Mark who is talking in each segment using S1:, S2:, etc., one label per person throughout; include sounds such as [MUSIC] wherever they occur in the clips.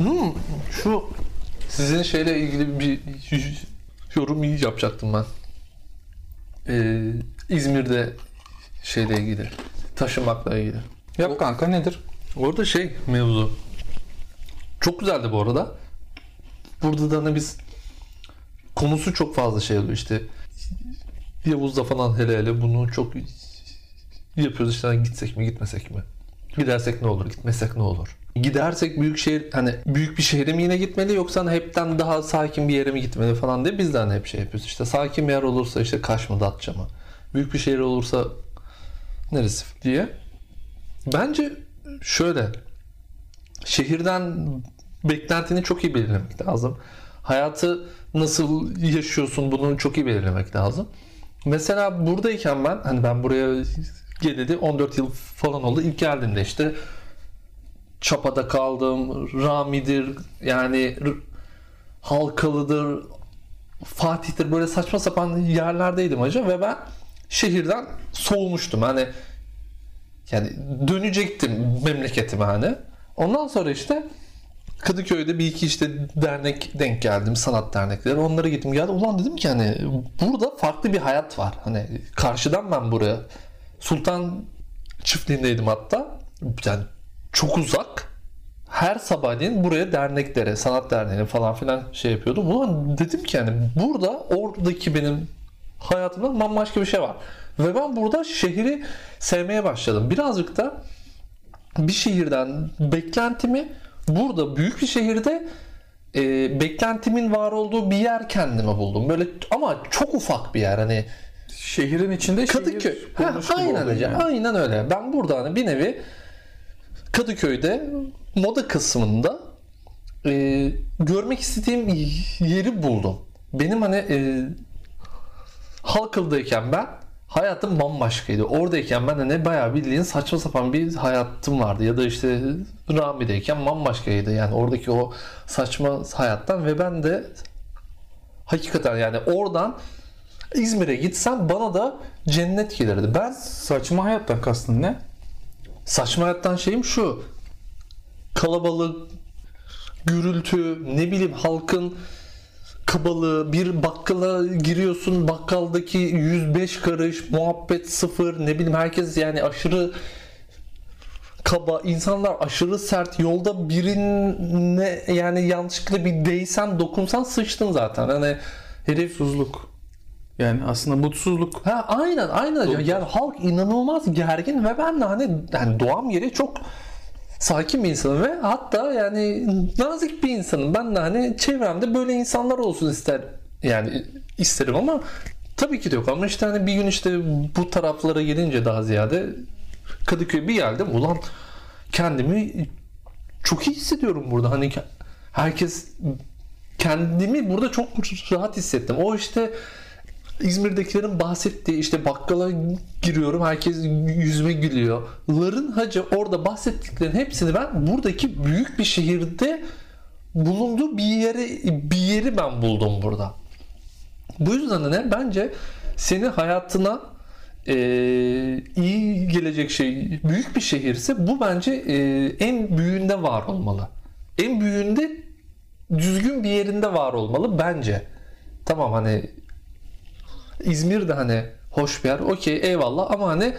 S1: Hmm, şu sizin şeyle ilgili bir yorum yapacaktım ben. Ee, İzmir'de şeyle ilgili, taşımakla ilgili.
S2: Yap kanka nedir?
S1: Orada şey mevzu. Çok güzeldi bu arada. Burada da hani biz konusu çok fazla şey oluyor işte. Yavuz'da falan hele hele bunu çok yapıyoruz işte hani gitsek mi gitmesek mi? Gidersek ne olur, gitmesek ne olur? Gidersek büyük şehir hani büyük bir şehre mi yine gitmeli yoksa hani hepten daha sakin bir yere mi gitmeli falan diye biz de hani hep şey yapıyoruz. İşte sakin bir yer olursa işte Kaş mı Datça mı? Büyük bir şehir olursa neresi diye. Bence şöyle şehirden beklentini çok iyi belirlemek lazım. Hayatı nasıl yaşıyorsun bunu çok iyi belirlemek lazım. Mesela buradayken ben hani ben buraya geleli 14 yıl falan oldu. İlk geldiğimde işte Çapa'da kaldım. Rami'dir yani Halkalı'dır Fatih'tir böyle saçma sapan yerlerdeydim hacı ve ben şehirden soğumuştum. Hani yani dönecektim memleketime hani. Ondan sonra işte Kadıköy'de bir iki işte dernek denk geldim. Sanat dernekleri. Onlara gittim geldim. Ulan dedim ki hani burada farklı bir hayat var. Hani karşıdan ben buraya Sultan çiftliğindeydim hatta. Yani çok uzak. Her sabahleyin buraya derneklere, sanat derneğine falan filan şey yapıyordum. Ulan dedim ki hani burada oradaki benim hayatımda bambaşka bir şey var. Ve ben burada şehri sevmeye başladım. Birazcık da bir şehirden beklentimi burada büyük bir şehirde e, beklentimin var olduğu bir yer kendime buldum. Böyle ama çok ufak bir yer hani
S2: Şehrin içinde
S1: Kadıköy.
S2: şehir
S1: Ha,
S2: kurmuş gibi
S1: aynen öyle.
S2: yani.
S1: Aynen öyle. Ben burada hani bir nevi Kadıköy'de moda kısmında e, görmek istediğim yeri buldum. Benim hani e, Halkalı'dayken ben hayatım bambaşkaydı. Oradayken ben hani bayağı bildiğin saçma sapan bir hayatım vardı. Ya da işte Rami'deyken bambaşkaydı. Yani oradaki o saçma hayattan ve ben de hakikaten yani oradan İzmir'e gitsem bana da cennet gelirdi. Ben
S2: Saçma hayattan kastın ne?
S1: Saçma hayattan şeyim şu. Kalabalık, gürültü, ne bileyim halkın kabalığı, bir bakkala giriyorsun bakkaldaki 105 karış, muhabbet sıfır, ne bileyim herkes yani aşırı kaba, insanlar aşırı sert. Yolda birine yani yanlışlıkla bir değsen, dokunsan sıçtın zaten. Hani herif
S2: Mutsuzluk. Yani aslında mutsuzluk.
S1: Ha aynen aynen hocam. Yani halk inanılmaz gergin ve ben de hani yani doğam yeri çok sakin bir insanım ve hatta yani nazik bir insanım. Ben de hani çevremde böyle insanlar olsun ister yani isterim ama tabii ki de yok ama işte hani bir gün işte bu taraflara gelince daha ziyade Kadıköy'e bir geldim ulan kendimi çok iyi hissediyorum burada hani ke- herkes kendimi burada çok rahat hissettim. O işte İzmir'dekilerin bahsettiği işte bakkala giriyorum herkes yüzüme gülüyor. Ların hacı orada bahsettiklerin hepsini ben buradaki büyük bir şehirde bulunduğu bir yeri bir yeri ben buldum burada. Bu yüzden de ne? Bence seni hayatına e, iyi gelecek şey büyük bir şehirse bu bence e, en büyüğünde var olmalı. En büyüğünde düzgün bir yerinde var olmalı bence. Tamam hani İzmir de hani hoş bir yer. Okey eyvallah ama hani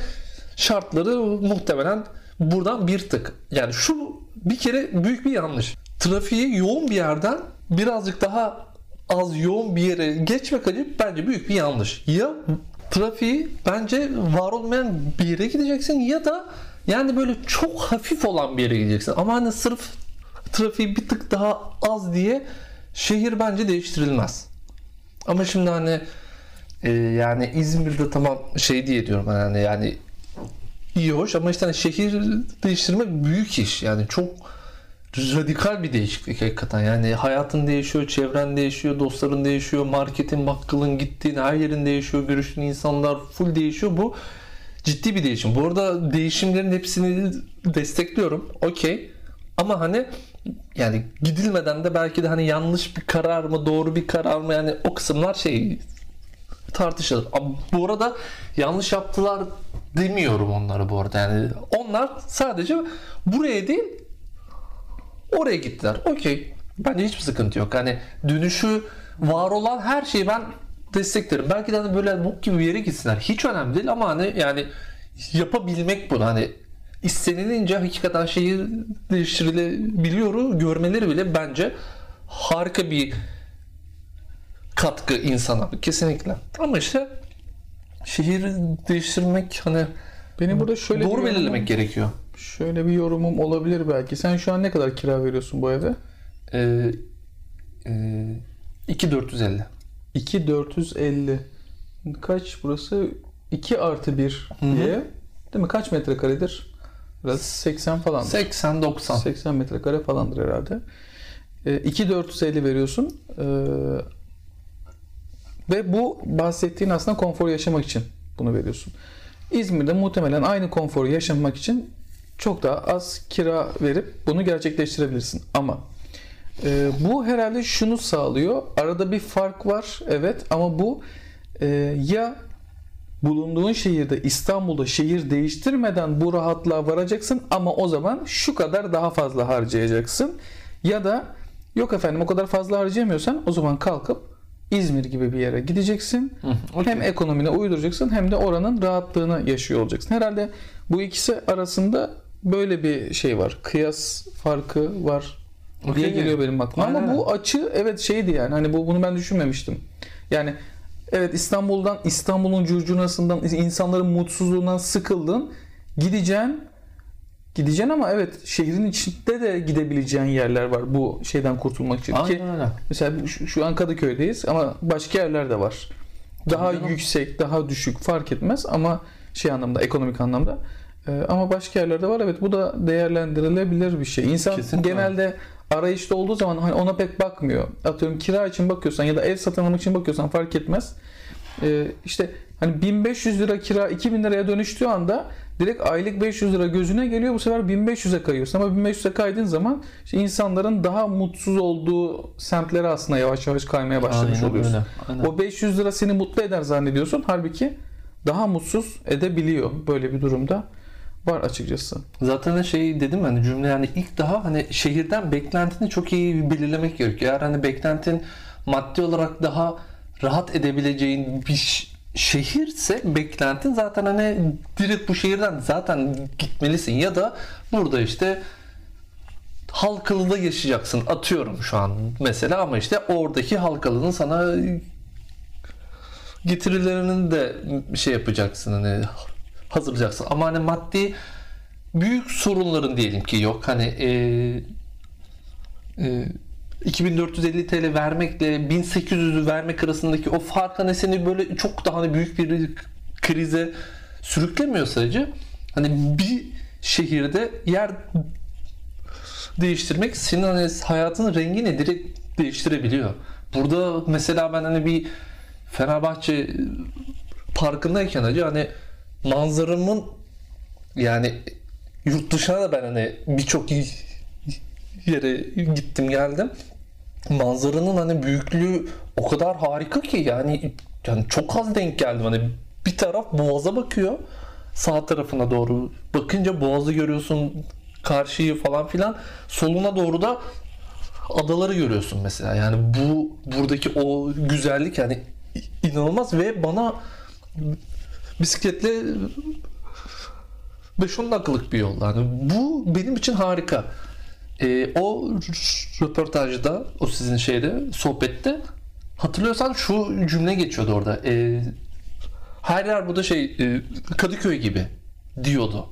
S1: şartları muhtemelen buradan bir tık. Yani şu bir kere büyük bir yanlış. Trafiği yoğun bir yerden birazcık daha az yoğun bir yere geçmek acı bence büyük bir yanlış. Ya trafiği bence var olmayan bir yere gideceksin ya da yani böyle çok hafif olan bir yere gideceksin. Ama hani sırf trafiği bir tık daha az diye şehir bence değiştirilmez. Ama şimdi hani e, yani İzmir'de tamam şey diye diyorum hani yani iyi hoş ama işte hani şehir değiştirmek büyük iş. Yani çok radikal bir değişiklik hakikaten. Yani hayatın değişiyor, çevren değişiyor, dostların değişiyor, marketin, bakkalın gittiğin her yerin değişiyor, görüştüğün insanlar full değişiyor. Bu ciddi bir değişim. Bu arada değişimlerin hepsini destekliyorum. Okey. Ama hani yani gidilmeden de belki de hani yanlış bir karar mı, doğru bir karar mı yani o kısımlar şey tartışılır. Bu arada yanlış yaptılar demiyorum onları bu arada. Yani onlar sadece buraya değil Oraya gittiler. Okey. Bence hiçbir sıkıntı yok. Hani dönüşü var olan her şeyi ben desteklerim. Belki de hani böyle bok gibi bir yere gitsinler. Hiç önemli değil ama hani yani yapabilmek bunu hani istenilince hakikaten şeyi değiştirilebiliyor görmeleri bile bence harika bir katkı insana kesinlikle. Ama işte şehir değiştirmek hani
S2: Benim burada şöyle
S1: doğru
S2: bir yorumum-
S1: belirlemek gerekiyor.
S2: Şöyle bir yorumum olabilir belki. Sen şu an ne kadar kira veriyorsun bu evde?
S1: Ee, e, 2450.
S2: 2450. Kaç burası? 2 artı 1
S1: hı.
S2: diye. Değil mi? Kaç metrekaredir? Biraz 80 falandır.
S1: 80 90.
S2: 80 metrekare falandır herhalde. E, 2450 veriyorsun. E, ve bu bahsettiğin aslında konfor yaşamak için bunu veriyorsun. İzmir'de muhtemelen aynı konforu yaşamak için çok daha az kira verip bunu gerçekleştirebilirsin. Ama e, bu herhalde şunu sağlıyor. Arada bir fark var evet ama bu e, ya bulunduğun şehirde İstanbul'da şehir değiştirmeden bu rahatlığa varacaksın ama o zaman şu kadar daha fazla harcayacaksın. Ya da yok efendim o kadar fazla harcayamıyorsan o zaman kalkıp İzmir gibi bir yere gideceksin.
S1: okey.
S2: Hem ekonomine uyduracaksın hem de oranın rahatlığını yaşıyor olacaksın. Herhalde bu ikisi arasında böyle bir şey var. Kıyas farkı var diye
S1: Okey.
S2: geliyor benim aklıma. Ama
S1: Aynen.
S2: bu açı evet şeydi yani. Hani bu bunu ben düşünmemiştim. Yani evet İstanbul'dan İstanbul'un curcunasından insanların mutsuzluğundan sıkıldın. Gideceksin Gideceksin ama evet şehrin içinde de gidebileceğin yerler var bu şeyden kurtulmak için. Ki
S1: Aynen öyle.
S2: Mesela şu, şu an Kadıköy'deyiz ama başka yerler de var. Daha
S1: canım.
S2: yüksek, daha düşük fark etmez ama şey anlamda, ekonomik anlamda. Ee, ama başka yerlerde var. Evet bu da değerlendirilebilir bir şey. İnsan
S1: Kesinlikle.
S2: genelde arayışta olduğu zaman hani ona pek bakmıyor. Atıyorum kira için bakıyorsan ya da ev satın almak için bakıyorsan fark etmez. Ee, işte hani 1500 lira kira 2000 liraya dönüştüğü anda direkt aylık 500 lira gözüne geliyor. Bu sefer 1500'e kayıyorsun. Ama 1500'e kaydığın zaman işte insanların daha mutsuz olduğu semtlere aslında yavaş yavaş kaymaya başlamış
S1: Aynen
S2: oluyorsun.
S1: öyle. Aynen.
S2: O 500 lira seni mutlu eder zannediyorsun. Halbuki daha mutsuz edebiliyor böyle bir durumda. Var açıkçası.
S1: Zaten de şey dedim hani cümle yani ilk daha hani şehirden beklentini çok iyi belirlemek gerekiyor. Eğer hani beklentin maddi olarak daha rahat edebileceğin bir şehirse beklentin zaten hani direkt bu şehirden zaten gitmelisin. Ya da burada işte Halkalı'da yaşayacaksın. Atıyorum şu an mesela ama işte oradaki Halkalı'nın sana getirilerinin de şey yapacaksın hani hazırlayacaksın. Ama hani maddi büyük sorunların diyelim ki yok. Hani e, e, 2450 TL vermekle 1800'ü vermek arasındaki o fark hani seni böyle çok daha hani büyük bir krize sürüklemiyor sadece. Hani bir şehirde yer değiştirmek senin hani hayatının rengini direkt değiştirebiliyor. Burada mesela ben hani bir Fenerbahçe parkındayken acı hani manzaramın yani yurt dışına da ben hani birçok yere gittim geldim. Manzaranın hani büyüklüğü o kadar harika ki yani yani çok az denk geldim hani bir taraf boğaza bakıyor sağ tarafına doğru bakınca boğazı görüyorsun karşıyı falan filan soluna doğru da adaları görüyorsun mesela yani bu buradaki o güzellik yani inanılmaz ve bana bisikletle 5-10 dakikalık bir yol. Yani bu benim için harika. Ee, o röportajda, o sizin şeyde, sohbette hatırlıyorsan şu cümle geçiyordu orada. Ee, her yer burada şey e, Kadıköy gibi diyordu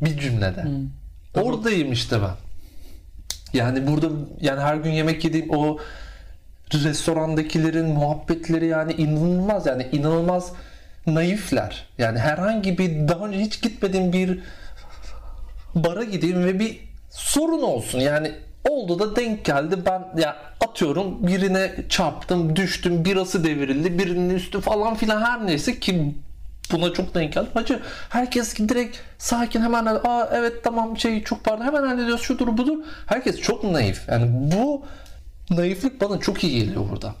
S1: bir cümlede. Oradayım işte ben. Yani burada yani her gün yemek yediğim o restorandakilerin muhabbetleri yani inanılmaz yani inanılmaz naifler. Yani herhangi bir daha önce hiç gitmediğim bir bara gideyim ve bir sorun olsun. Yani oldu da denk geldi. Ben ya atıyorum birine çarptım, düştüm, birası devrildi, birinin üstü falan filan her neyse ki buna çok denk geldi. Hacı herkes direkt sakin hemen aa evet tamam şey çok pardon hemen hallediyoruz şudur budur. Herkes çok naif. Yani bu naiflik bana çok iyi geliyor burada.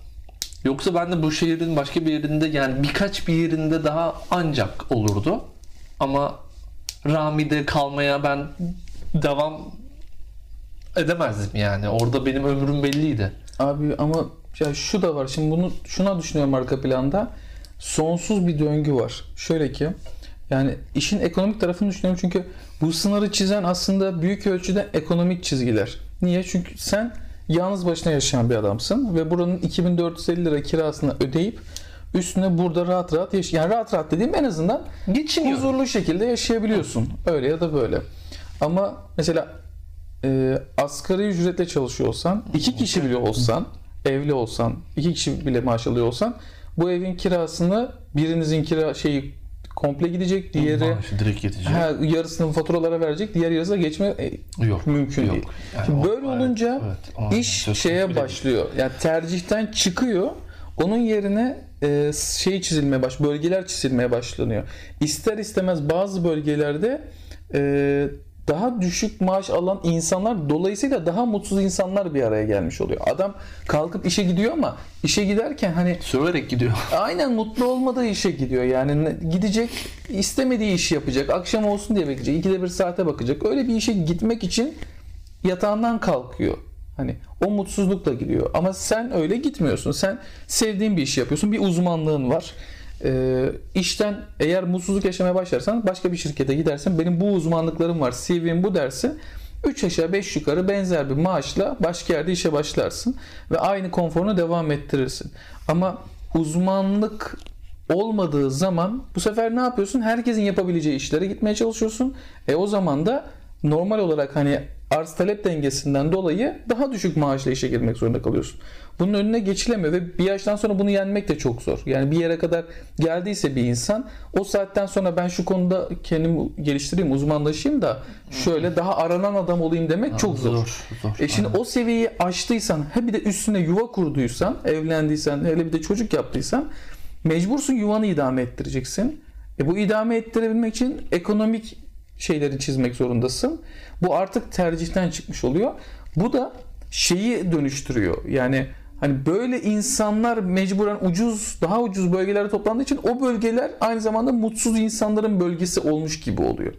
S1: Yoksa ben de bu şehrin başka bir yerinde yani birkaç bir yerinde daha ancak olurdu. Ama Rami'de kalmaya ben devam edemezdim yani. Orada benim ömrüm belliydi.
S2: Abi ama ya şu da var. Şimdi bunu şuna düşünüyorum arka planda. Sonsuz bir döngü var. Şöyle ki yani işin ekonomik tarafını düşünüyorum çünkü bu sınırı çizen aslında büyük ölçüde ekonomik çizgiler. Niye? Çünkü sen yalnız başına yaşayan bir adamsın ve buranın 2450 lira kirasını ödeyip üstüne burada rahat rahat yaş yani rahat rahat dediğim en azından
S1: Geçiniyor.
S2: huzurlu şekilde yaşayabiliyorsun. Öyle ya da böyle. Ama mesela e, asgari ücretle çalışıyor olsan, iki kişi bile olsan, evli olsan, iki kişi bile maaş alıyor olsan bu evin kirasını birinizin kira şeyi komple gidecek, diğeri
S1: Maaşı direkt yetecek.
S2: ha, yarısını faturalara verecek, diğer yarısına geçme e,
S1: Yok.
S2: mümkün
S1: yok.
S2: değil.
S1: Yani
S2: Şimdi
S1: o-
S2: böyle
S1: evet,
S2: olunca
S1: evet,
S2: iş şeye başlıyor. Yani tercihten çıkıyor. Onun yerine e, şey çizilmeye baş, bölgeler çizilmeye başlanıyor. İster istemez bazı bölgelerde e, daha düşük maaş alan insanlar dolayısıyla daha mutsuz insanlar bir araya gelmiş oluyor. Adam kalkıp işe gidiyor ama işe giderken hani
S1: Söverek gidiyor. [LAUGHS]
S2: aynen mutlu olmadığı işe gidiyor. Yani gidecek istemediği işi yapacak. Akşam olsun diye bekleyecek. İkide bir saate bakacak. Öyle bir işe gitmek için yatağından kalkıyor. Hani o mutsuzlukla gidiyor. Ama sen öyle gitmiyorsun. Sen sevdiğin bir işi yapıyorsun. Bir uzmanlığın var. Ee, işten eğer mutsuzluk yaşamaya başlarsan başka bir şirkete gidersin. Benim bu uzmanlıklarım var. CV'm bu dersin. 3 aşağı 5 yukarı benzer bir maaşla başka yerde işe başlarsın ve aynı konforunu devam ettirirsin. Ama uzmanlık olmadığı zaman bu sefer ne yapıyorsun? Herkesin yapabileceği işlere gitmeye çalışıyorsun. E o zaman da normal olarak hani arz talep dengesinden dolayı daha düşük maaşla işe girmek zorunda kalıyorsun. Bunun önüne geçilemiyor ve bir yaştan sonra bunu yenmek de çok zor. Yani bir yere kadar geldiyse bir insan o saatten sonra ben şu konuda kendimi geliştireyim, uzmanlaşayım da şöyle daha aranan adam olayım demek çok zor.
S1: Zor. zor.
S2: E şimdi o seviyeyi aştıysan, he bir de üstüne yuva kurduysan, evlendiysen, hele bir de çocuk yaptıysan mecbursun yuvanı idame ettireceksin. E bu idame ettirebilmek için ekonomik şeyleri çizmek zorundasın. Bu artık tercihten çıkmış oluyor. Bu da şeyi dönüştürüyor. Yani hani böyle insanlar mecburen ucuz, daha ucuz bölgelere toplandığı için o bölgeler aynı zamanda mutsuz insanların bölgesi olmuş gibi oluyor.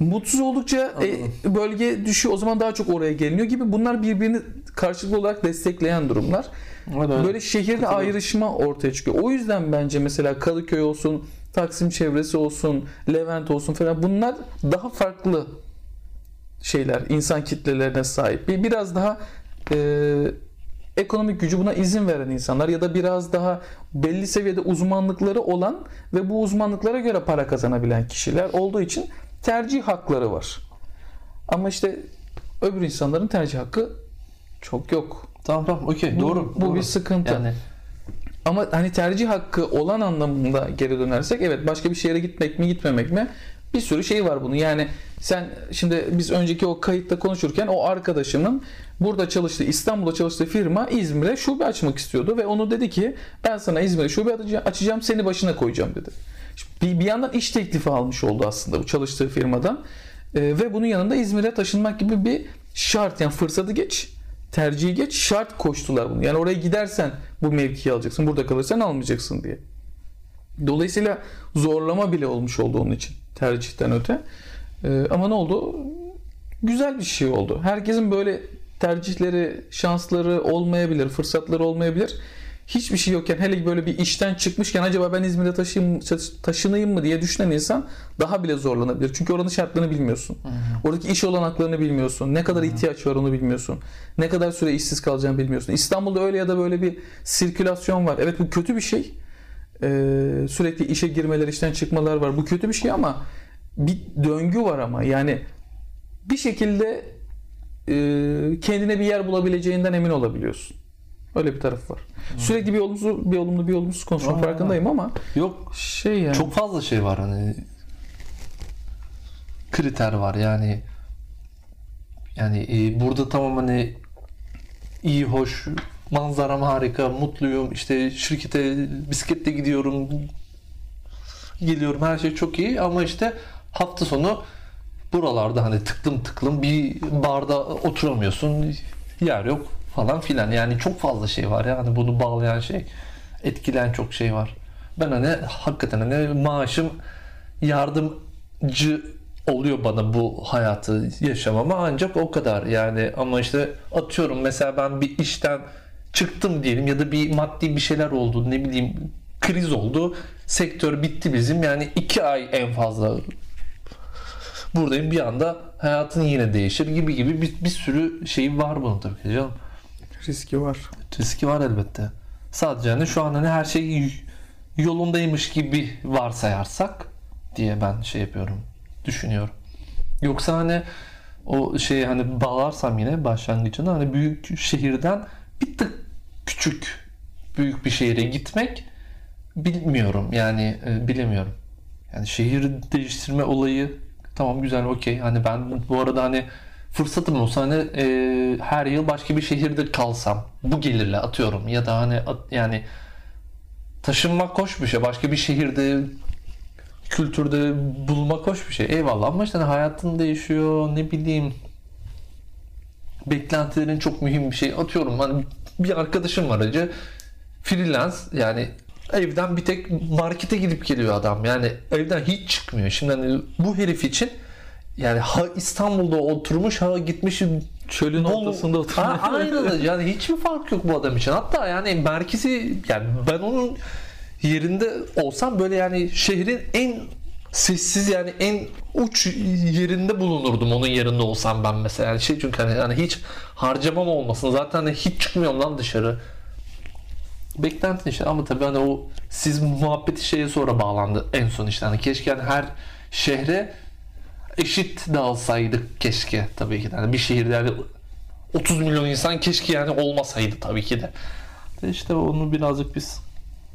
S2: Mutsuz oldukça e, bölge düşüyor. O zaman daha çok oraya geliniyor gibi. Bunlar birbirini karşılıklı olarak destekleyen durumlar.
S1: Evet, evet.
S2: Böyle şehirde ayrışma ortaya çıkıyor. O yüzden bence mesela Kadıköy olsun, Taksim çevresi olsun, Levent olsun falan bunlar daha farklı şeyler, insan kitlelerine sahip. Bir biraz daha e, ekonomik gücü buna izin veren insanlar ya da biraz daha belli seviyede uzmanlıkları olan ve bu uzmanlıklara göre para kazanabilen kişiler olduğu için tercih hakları var. Ama işte öbür insanların tercih hakkı çok yok.
S1: Tamam tamam okey doğru.
S2: bu
S1: doğru.
S2: bir sıkıntı.
S1: Yani
S2: Ama hani tercih hakkı olan anlamında geri dönersek evet başka bir şehre gitmek mi gitmemek mi bir sürü şey var bunun. Yani sen şimdi biz önceki o kayıtta konuşurken o arkadaşımın burada çalıştığı İstanbul'da çalıştığı firma İzmir'e şube açmak istiyordu ve onu dedi ki ben sana İzmir'e şube açacağım, seni başına koyacağım dedi. Bir, bir yandan iş teklifi almış oldu aslında bu çalıştığı firmadan Ee, ve bunun yanında İzmir'e taşınmak gibi bir şart yani fırsatı geç tercihi geç şart koştular bunu. Yani oraya gidersen bu mevkiyi alacaksın. Burada kalırsan almayacaksın diye. Dolayısıyla zorlama bile olmuş oldu onun için tercihten öte. Ee, ama ne oldu? Güzel bir şey oldu. Herkesin böyle tercihleri, şansları olmayabilir, fırsatları olmayabilir. Hiçbir şey yokken hele böyle bir işten çıkmışken acaba ben İzmir'e taşıyayım, taşınayım mı diye düşünen insan daha bile zorlanabilir. Çünkü oranın şartlarını bilmiyorsun. Oradaki iş olanaklarını bilmiyorsun. Ne kadar ihtiyaç var onu bilmiyorsun. Ne kadar süre işsiz kalacağını bilmiyorsun. İstanbul'da öyle ya da böyle bir sirkülasyon var. Evet bu kötü bir şey. Ee, sürekli işe girmeler, işten çıkmalar var. Bu kötü bir şey ama bir döngü var ama. Yani bir şekilde e, kendine bir yer bulabileceğinden emin olabiliyorsun. Öyle bir taraf var. Sürekli bir olumsuz bir olumlu bir olumsuz konuşmak
S1: Aa.
S2: farkındayım ama
S1: yok
S2: şey yani.
S1: çok fazla şey var hani kriter var yani yani e, burada tamam hani iyi hoş manzaram harika mutluyum işte şirkete bisikletle gidiyorum geliyorum her şey çok iyi ama işte hafta sonu buralarda hani tıklım tıklım bir barda oturamıyorsun yer yok falan filan. Yani çok fazla şey var yani bunu bağlayan şey etkileyen çok şey var. Ben hani hakikaten hani maaşım yardımcı oluyor bana bu hayatı yaşamama. Ancak o kadar. Yani ama işte atıyorum mesela ben bir işten çıktım diyelim ya da bir maddi bir şeyler oldu ne bileyim kriz oldu sektör bitti bizim. Yani iki ay en fazla buradayım. Bir anda hayatın yine değişir gibi gibi bir, bir sürü şey var bunun tabii ki canım
S2: Riski var.
S1: riski var elbette sadece hani şu an hani her şey yolundaymış gibi varsayarsak diye ben şey yapıyorum düşünüyorum. Yoksa hani o şey hani bağlarsam yine başlangıcına hani büyük şehirden bir tık küçük büyük bir şehire gitmek bilmiyorum yani e, bilemiyorum. Yani şehir değiştirme olayı tamam güzel okey hani ben bu arada hani fırsatım olsa hani e, her yıl başka bir şehirde kalsam bu gelirle atıyorum ya da hani at- yani taşınmak hoş bir şey başka bir şehirde kültürde bulmak hoş bir şey. Eyvallah ama işte hani hayatın değişiyor ne bileyim beklentilerin çok mühim bir şey. Atıyorum hani bir arkadaşım var acı freelance yani evden bir tek markete gidip geliyor adam. Yani evden hiç çıkmıyor. Şimdi hani bu herif için yani ha İstanbul'da oturmuş ha gitmiş
S2: Çölün
S1: Bolu-
S2: ortasında oturuyor.
S1: Aynen [LAUGHS] yani hiçbir fark yok bu adam için. Hatta yani merkezi yani ben onun yerinde olsam böyle yani şehrin en sessiz yani en uç yerinde bulunurdum onun yerinde olsam ben mesela. Yani şey çünkü hani, hani hiç harcamam olmasın. Zaten hani hiç çıkmıyorum lan dışarı. Beklentin işte ama tabii hani o siz muhabbeti şeye sonra bağlandı en son işte hani keşke hani her şehre eşit dağılsaydık keşke tabii ki de. Yani bir şehirde yani 30 milyon insan keşke yani olmasaydı tabii ki de. İşte onu birazcık biz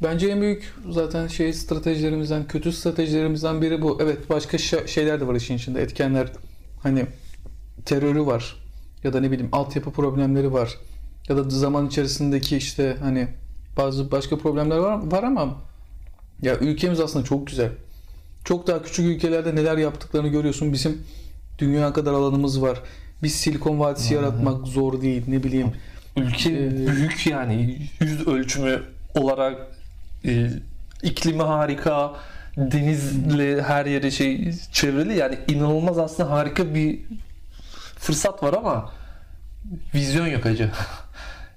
S2: Bence en büyük zaten şey stratejilerimizden, kötü stratejilerimizden biri bu. Evet başka şeyler de var işin içinde. Etkenler hani terörü var ya da ne bileyim altyapı problemleri var ya da zaman içerisindeki işte hani bazı başka problemler var, var ama ya ülkemiz aslında çok güzel. Çok daha küçük ülkelerde neler yaptıklarını görüyorsun. Bizim dünya kadar alanımız var. Biz Silikon Vadisi yaratmak zor değil. Ne bileyim
S1: ülke
S2: Ee,
S1: büyük yani yüz ölçümü olarak e, iklimi harika denizle her yeri şey çevrili yani inanılmaz aslında harika bir fırsat var ama vizyon yok acı. [LAUGHS]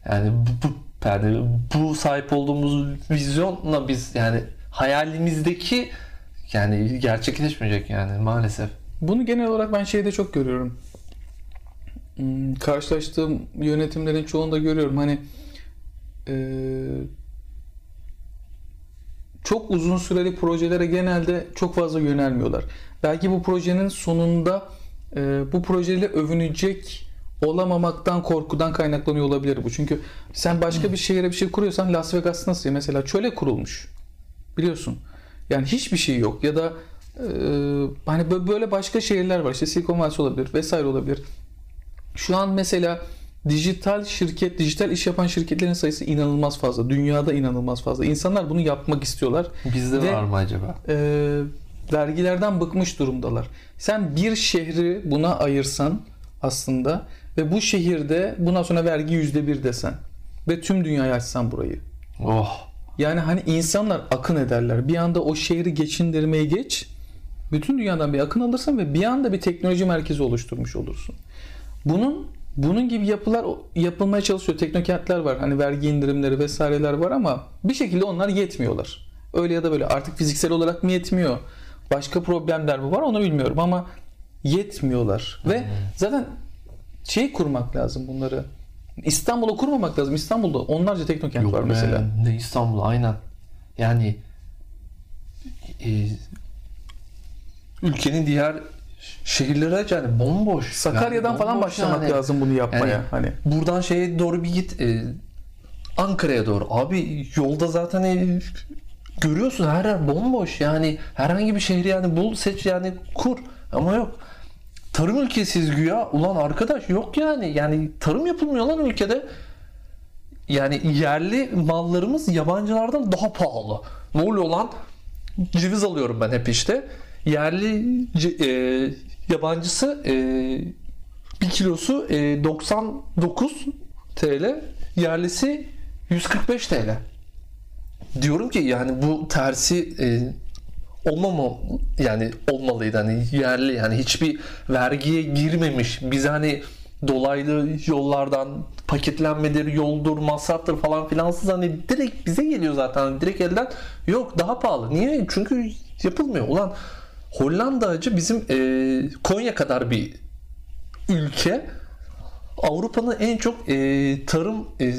S1: Yani bu, bu yani bu sahip olduğumuz vizyonla biz yani hayalimizdeki yani gerçekleşmeyecek yani maalesef.
S2: Bunu genel olarak ben şeyde çok görüyorum. Hmm, Karşılaştığım yönetimlerin çoğunda görüyorum. Hani eee, çok uzun süreli projelere genelde çok fazla yönelmiyorlar. Belki bu projenin sonunda eee, bu projeyle övünecek olamamaktan korkudan kaynaklanıyor olabilir bu. Çünkü sen başka bir şehire bir şey kuruyorsan Las Vegas nasıl mesela çöle kurulmuş. Biliyorsun. Yani hiçbir şey yok ya da e, hani bö- böyle başka şehirler var. İşte Silikon Vadisi olabilir vesaire olabilir. Şu an mesela dijital şirket, dijital iş yapan şirketlerin sayısı inanılmaz fazla. Dünyada inanılmaz fazla. İnsanlar bunu yapmak istiyorlar.
S1: Bizde
S2: Ve-
S1: var mı acaba?
S2: E, vergilerden bıkmış durumdalar. Sen bir şehri buna ayırsan aslında ve bu şehirde bundan sonra vergi yüzde bir desen ve tüm dünyaya açsan burayı.
S1: Oh.
S2: Yani hani insanlar akın ederler. Bir anda o şehri geçindirmeye geç. Bütün dünyadan bir akın alırsın ve bir anda bir teknoloji merkezi oluşturmuş olursun. Bunun bunun gibi yapılar yapılmaya çalışıyor. Teknokentler var. Hani vergi indirimleri vesaireler var ama bir şekilde onlar yetmiyorlar. Öyle ya da böyle artık fiziksel olarak mı yetmiyor? Başka problemler mi var onu bilmiyorum ama yetmiyorlar. Ve zaten şey kurmak lazım bunları. İstanbul'a kurmamak lazım. İstanbul'da onlarca teknokent
S1: Yok
S2: var
S1: be,
S2: mesela.
S1: Ne İstanbul aynen. Yani e, ülkenin diğer şehirleri yani bomboş.
S2: Sakarya'dan
S1: Yani
S2: falan
S1: bomboş
S2: başlamak
S1: yani.
S2: lazım bunu yapmaya.
S1: Yani-
S2: hani
S1: Buradan şeye doğru bir git. e, Ankara'ya doğru. Abi yolda zaten e, görüyorsun her yer bomboş. Yani herhangi bir şehri yani bul seç yani kur. Ama yok. Tarım ülkesiyiz güya. Ulan arkadaş yok yani. Yani tarım yapılmıyor lan ülkede. Yani yerli mallarımız yabancılardan daha pahalı. Ne oluyor lan? Ceviz alıyorum ben hep işte. Yerli e, yabancısı e, bir kilosu e, 99 TL, yerlisi 145 TL. Diyorum ki yani bu tersi e, olmama yani olmalıydı hani yerli yani hiçbir vergiye girmemiş biz hani dolaylı yollardan paketlenmedir, yoldur, masraftır falan filansız hani direkt bize geliyor zaten direkt elden yok daha pahalı. Niye? Çünkü yapılmıyor. Ulan Hollanda acı bizim e, Konya kadar bir ülke Avrupa'nın en çok e, tarım e,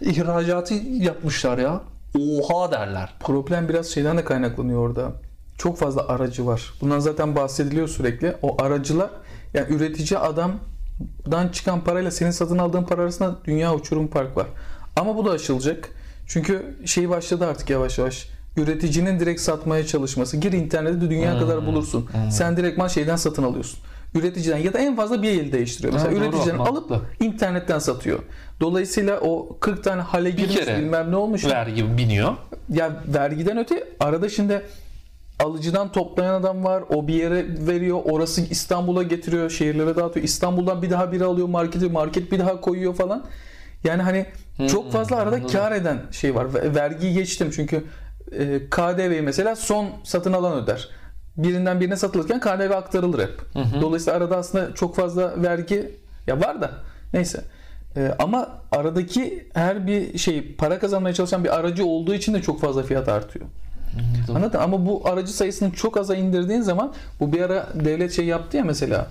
S1: ihracatı yapmışlar ya. Oha derler.
S2: Problem biraz şeyden de kaynaklanıyor orada. Çok fazla aracı var. Bundan zaten bahsediliyor sürekli. O aracılar yani üretici adamdan çıkan parayla senin satın aldığın para arasında dünya uçurum fark var. Ama bu da aşılacak. Çünkü şey başladı artık yavaş yavaş. Üreticinin direkt satmaya çalışması. Gir internette de dünya kadar bulursun. Sen direktman şeyden satın alıyorsun. Üreticiden ya da en fazla bir el değiştiriyor. Mesela
S1: doğru,
S2: üreticiden
S1: mantıklı.
S2: alıp internetten satıyor. Dolayısıyla o 40 tane hale girmiş bilmem ne olmuş.
S1: Vergi biniyor.
S2: Ya vergiden öte arada şimdi alıcıdan toplayan adam var. O bir yere veriyor. Orası İstanbul'a getiriyor. Şehirlere dağıtıyor. İstanbul'dan bir daha biri alıyor markete. Market bir daha koyuyor falan. Yani hani çok fazla arada
S1: anladım.
S2: kar eden şey var. Ve- Vergiyi geçtim çünkü e, KDV'yi mesela son satın alan öder. Birinden birine satılırken KDV aktarılır hep. Dolayısıyla arada aslında çok fazla vergi ya var da neyse. E, ama aradaki her bir şey para kazanmaya çalışan bir aracı olduğu için de çok fazla fiyat artıyor. Anladın? Ama bu aracı sayısını çok aza indirdiğin zaman bu bir ara devlet şey yaptı ya mesela.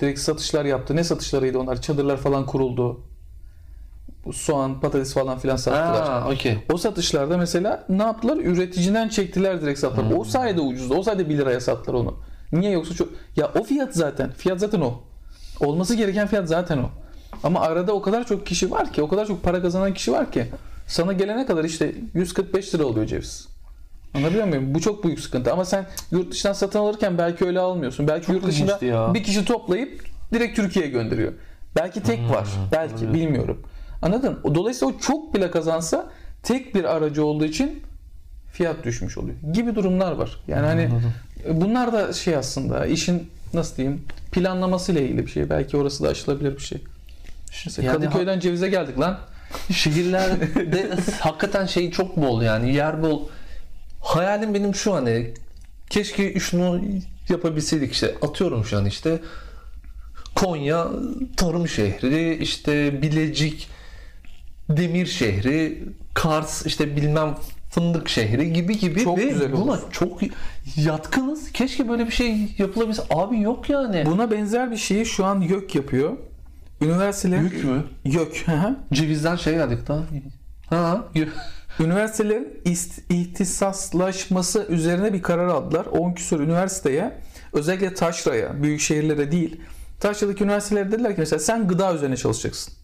S2: Direkt satışlar yaptı. Ne satışlarıydı onlar? Çadırlar falan kuruldu. Soğan, patates falan filan sattılar.
S1: Aa, okey.
S2: O satışlarda mesela ne yaptılar? Üreticiden çektiler direkt sattılar. O sayede ucuzdu. O sayede 1 liraya sattılar onu. Niye yoksa çok... Ya o fiyat zaten. Fiyat zaten o. Olması gereken fiyat zaten o. Ama arada o kadar çok kişi var ki, o kadar çok para kazanan kişi var ki sana gelene kadar işte 145 lira oluyor ceviz. Anlatabiliyor muyum? Bu çok büyük sıkıntı. Ama sen yurt dışından satın alırken belki öyle almıyorsun. Belki yurt dışında bir kişi toplayıp direkt Türkiye'ye gönderiyor. Belki tek var. Belki bilmiyorum. Anladın? O- Dolayısıyla o çok bile kazansa tek bir aracı olduğu için fiyat düşmüş oluyor. Gibi durumlar var. Yani hani bunlar da şey aslında işin nasıl diyeyim planlamasıyla ilgili bir şey. Belki orası da aşılabilir bir şey. Mesela
S1: Yani
S2: Kadıköy'den cevize geldik lan.
S1: Şehirlerde [LAUGHS] hakikaten şey çok bol yani yer bol. Hayalim benim şu hani keşke şunu yapabilseydik işte atıyorum şu an işte Konya tarım şehri işte Bilecik demir şehri Kars işte bilmem fındık şehri gibi gibi
S2: Çok
S1: ve
S2: güzel
S1: buna
S2: olur.
S1: çok yatkınız. Keşke böyle bir şey yapılabilse. Abi yok yani.
S2: Buna benzer bir şeyi şu an YÖK yapıyor. Üniversiteler
S1: Yük mü?
S2: YÖK.
S1: Cevizden şey geldik daha. Ha.
S2: Üniversitelerin ihtisaslaşması üzerine bir karar aldılar. 10 küsur üniversiteye özellikle taşraya, büyük şehirlere değil. Taşra'daki üniversitelere dediler ki mesela sen gıda üzerine çalışacaksın.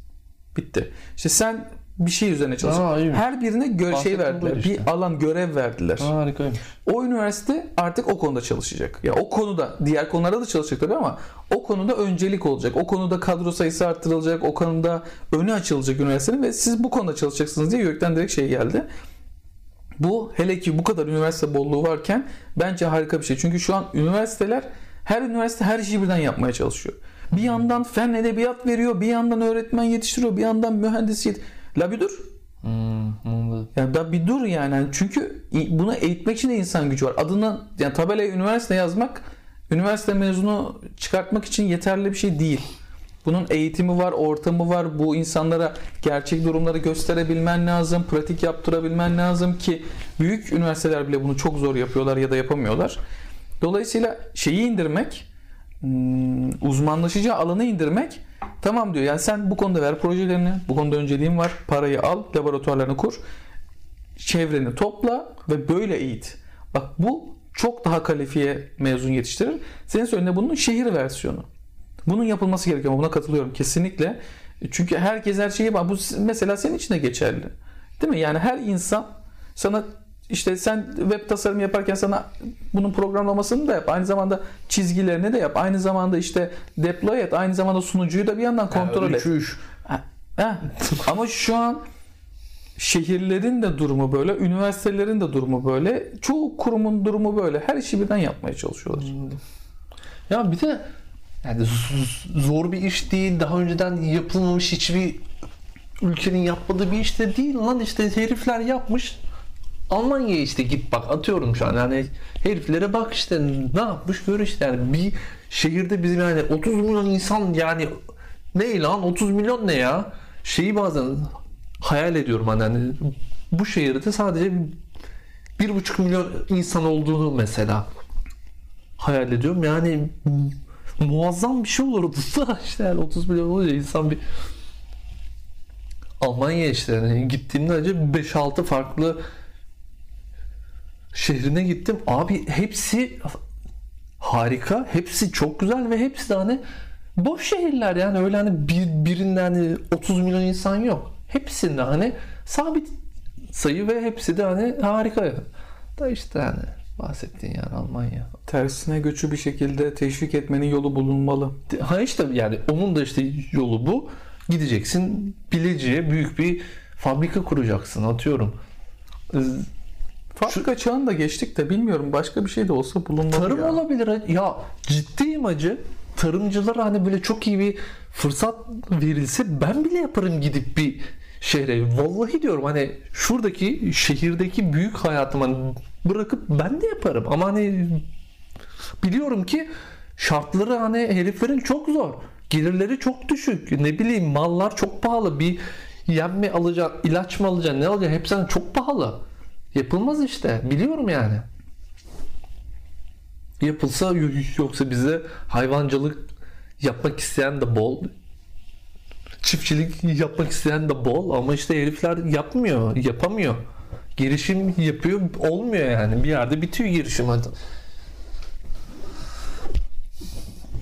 S2: Bitti. İşte sen bir şey üzerine
S1: Aa, iyiymiş.
S2: Her birine gö- şey verdiler.
S1: işte.
S2: Bir alan görev verdiler.
S1: Harikaymış.
S2: O üniversite artık o konuda çalışacak. Ya o konuda diğer konularda da çalışacak tabii ama o konuda öncelik olacak. O konuda kadro sayısı artırılacak. O konuda önü açılacak üniversitenin ve siz bu konuda çalışacaksınız diye YÖK'ten direkt şey geldi. Bu hele ki bu kadar üniversite bolluğu varken bence harika bir şey. Çünkü şu an üniversiteler her üniversite her şeyi birden yapmaya çalışıyor. Bir yandan fen edebiyat veriyor, bir yandan öğretmen yetiştiriyor, bir yandan mühendis yet... La bir dur.
S1: Hmm.
S2: Ya da bir dur yani. Çünkü bunu eğitmek için de insan gücü var. Adını yani tabelaya üniversite yazmak üniversite mezunu çıkartmak için yeterli bir şey değil. Bunun eğitimi var, ortamı var. Bu insanlara gerçek durumları gösterebilmen lazım, pratik yaptırabilmen lazım ki büyük üniversiteler bile bunu çok zor yapıyorlar ya da yapamıyorlar. Dolayısıyla şeyi indirmek, uzmanlaşacağı alanı indirmek tamam diyor. Yani sen bu konuda ver projelerini, bu konuda önceliğin var, parayı al, laboratuvarlarını kur, çevreni topla ve böyle eğit. Bak bu çok daha kalifiye mezun yetiştirir. Senin söylediğin bunun şehir versiyonu. Bunun yapılması gerekiyor. Buna katılıyorum kesinlikle. Çünkü herkes her şeyi. Bu mesela senin için de geçerli. Değil mi? Yani her insan sana işte sen web tasarım yaparken sana bunun programlamasını da yap. Aynı zamanda çizgilerini de yap. Aynı zamanda işte deploy et. Aynı zamanda sunucuyu da bir yandan kontrol et.
S1: Uçuş.
S2: Ha, ha. [LAUGHS] Ama şu an şehirlerin de durumu böyle, üniversitelerin de durumu böyle, çoğu kurumun durumu böyle. Her işi birden yapmaya çalışıyorlar.
S1: Ya bir de yani zor bir iş değil. Daha önceden yapılmamış hiçbir ülkenin yapmadığı bir iş de değil lan işte herifler yapmış. Almanya'ya işte git bak atıyorum şu an yani heriflere bak işte ne yapmış gör işte yani bir şehirde bizim yani 30 milyon insan yani ne lan 30 milyon ne ya? Şeyi bazen hayal ediyorum hani, hani bu şehirde sadece bir buçuk milyon insan olduğunu mesela hayal ediyorum. Yani mu- muazzam bir şey olurdu da [LAUGHS] işte yani 30 milyon olunca insan bir Almanya işte yani gittiğimde önce 5-6 farklı şehrine gittim. Abi hepsi harika. Hepsi çok güzel ve hepsi de hani boş şehirler yani öyle hani bir, birinde hani 30 milyon insan yok. Hepsinde hani sabit sayı ve hepsi de hani harika. Da işte hani bahsettiğin yer Almanya.
S2: Tersine göçü bir şekilde teşvik etmenin yolu bulunmalı.
S1: Ha işte yani onun da işte yolu bu. Gideceksin Bilecik'e büyük bir fabrika kuracaksın atıyorum.
S2: Fabrika çağını da geçtik de bilmiyorum başka bir şey de olsa bulunmalı
S1: Tarım
S2: ya.
S1: olabilir. Ya ciddiyim acı. Tarımcılara hani böyle çok iyi bir fırsat verilse ben bile yaparım gidip bir şehre. Vallahi diyorum hani şuradaki şehirdeki büyük hayatımı hani bırakıp ben de yaparım. Ama hani biliyorum ki şartları hani heriflerin çok zor. Gelirleri çok düşük. Ne bileyim mallar çok pahalı. Bir yem mi alacaksın, ilaç mı alacaksın, ne alacaksın? Hepsi hani çok pahalı. Yapılmaz işte. Biliyorum yani. Yapılsa yoksa bize hayvancılık yapmak isteyen de bol. Çiftçilik yapmak isteyen de bol. Ama işte herifler yapmıyor yapamıyor. Girişim yapıyor olmuyor yani. Bir yerde bitiyor girişim. Hadi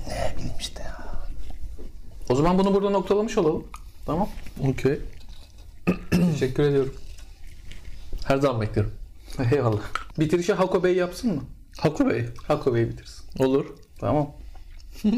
S1: ne bileyim işte ya?
S2: O zaman bunu burada noktalamış olalım. Tamam.
S1: okey.
S2: Teşekkür ediyorum.
S1: Her zaman beklerim [LAUGHS]
S2: Eyvallah. Bitirişi Hako Bey yapsın mı?
S1: Hakkı Bey
S2: Hako Bey bitirsin.
S1: olur
S2: Tamam. [LAUGHS]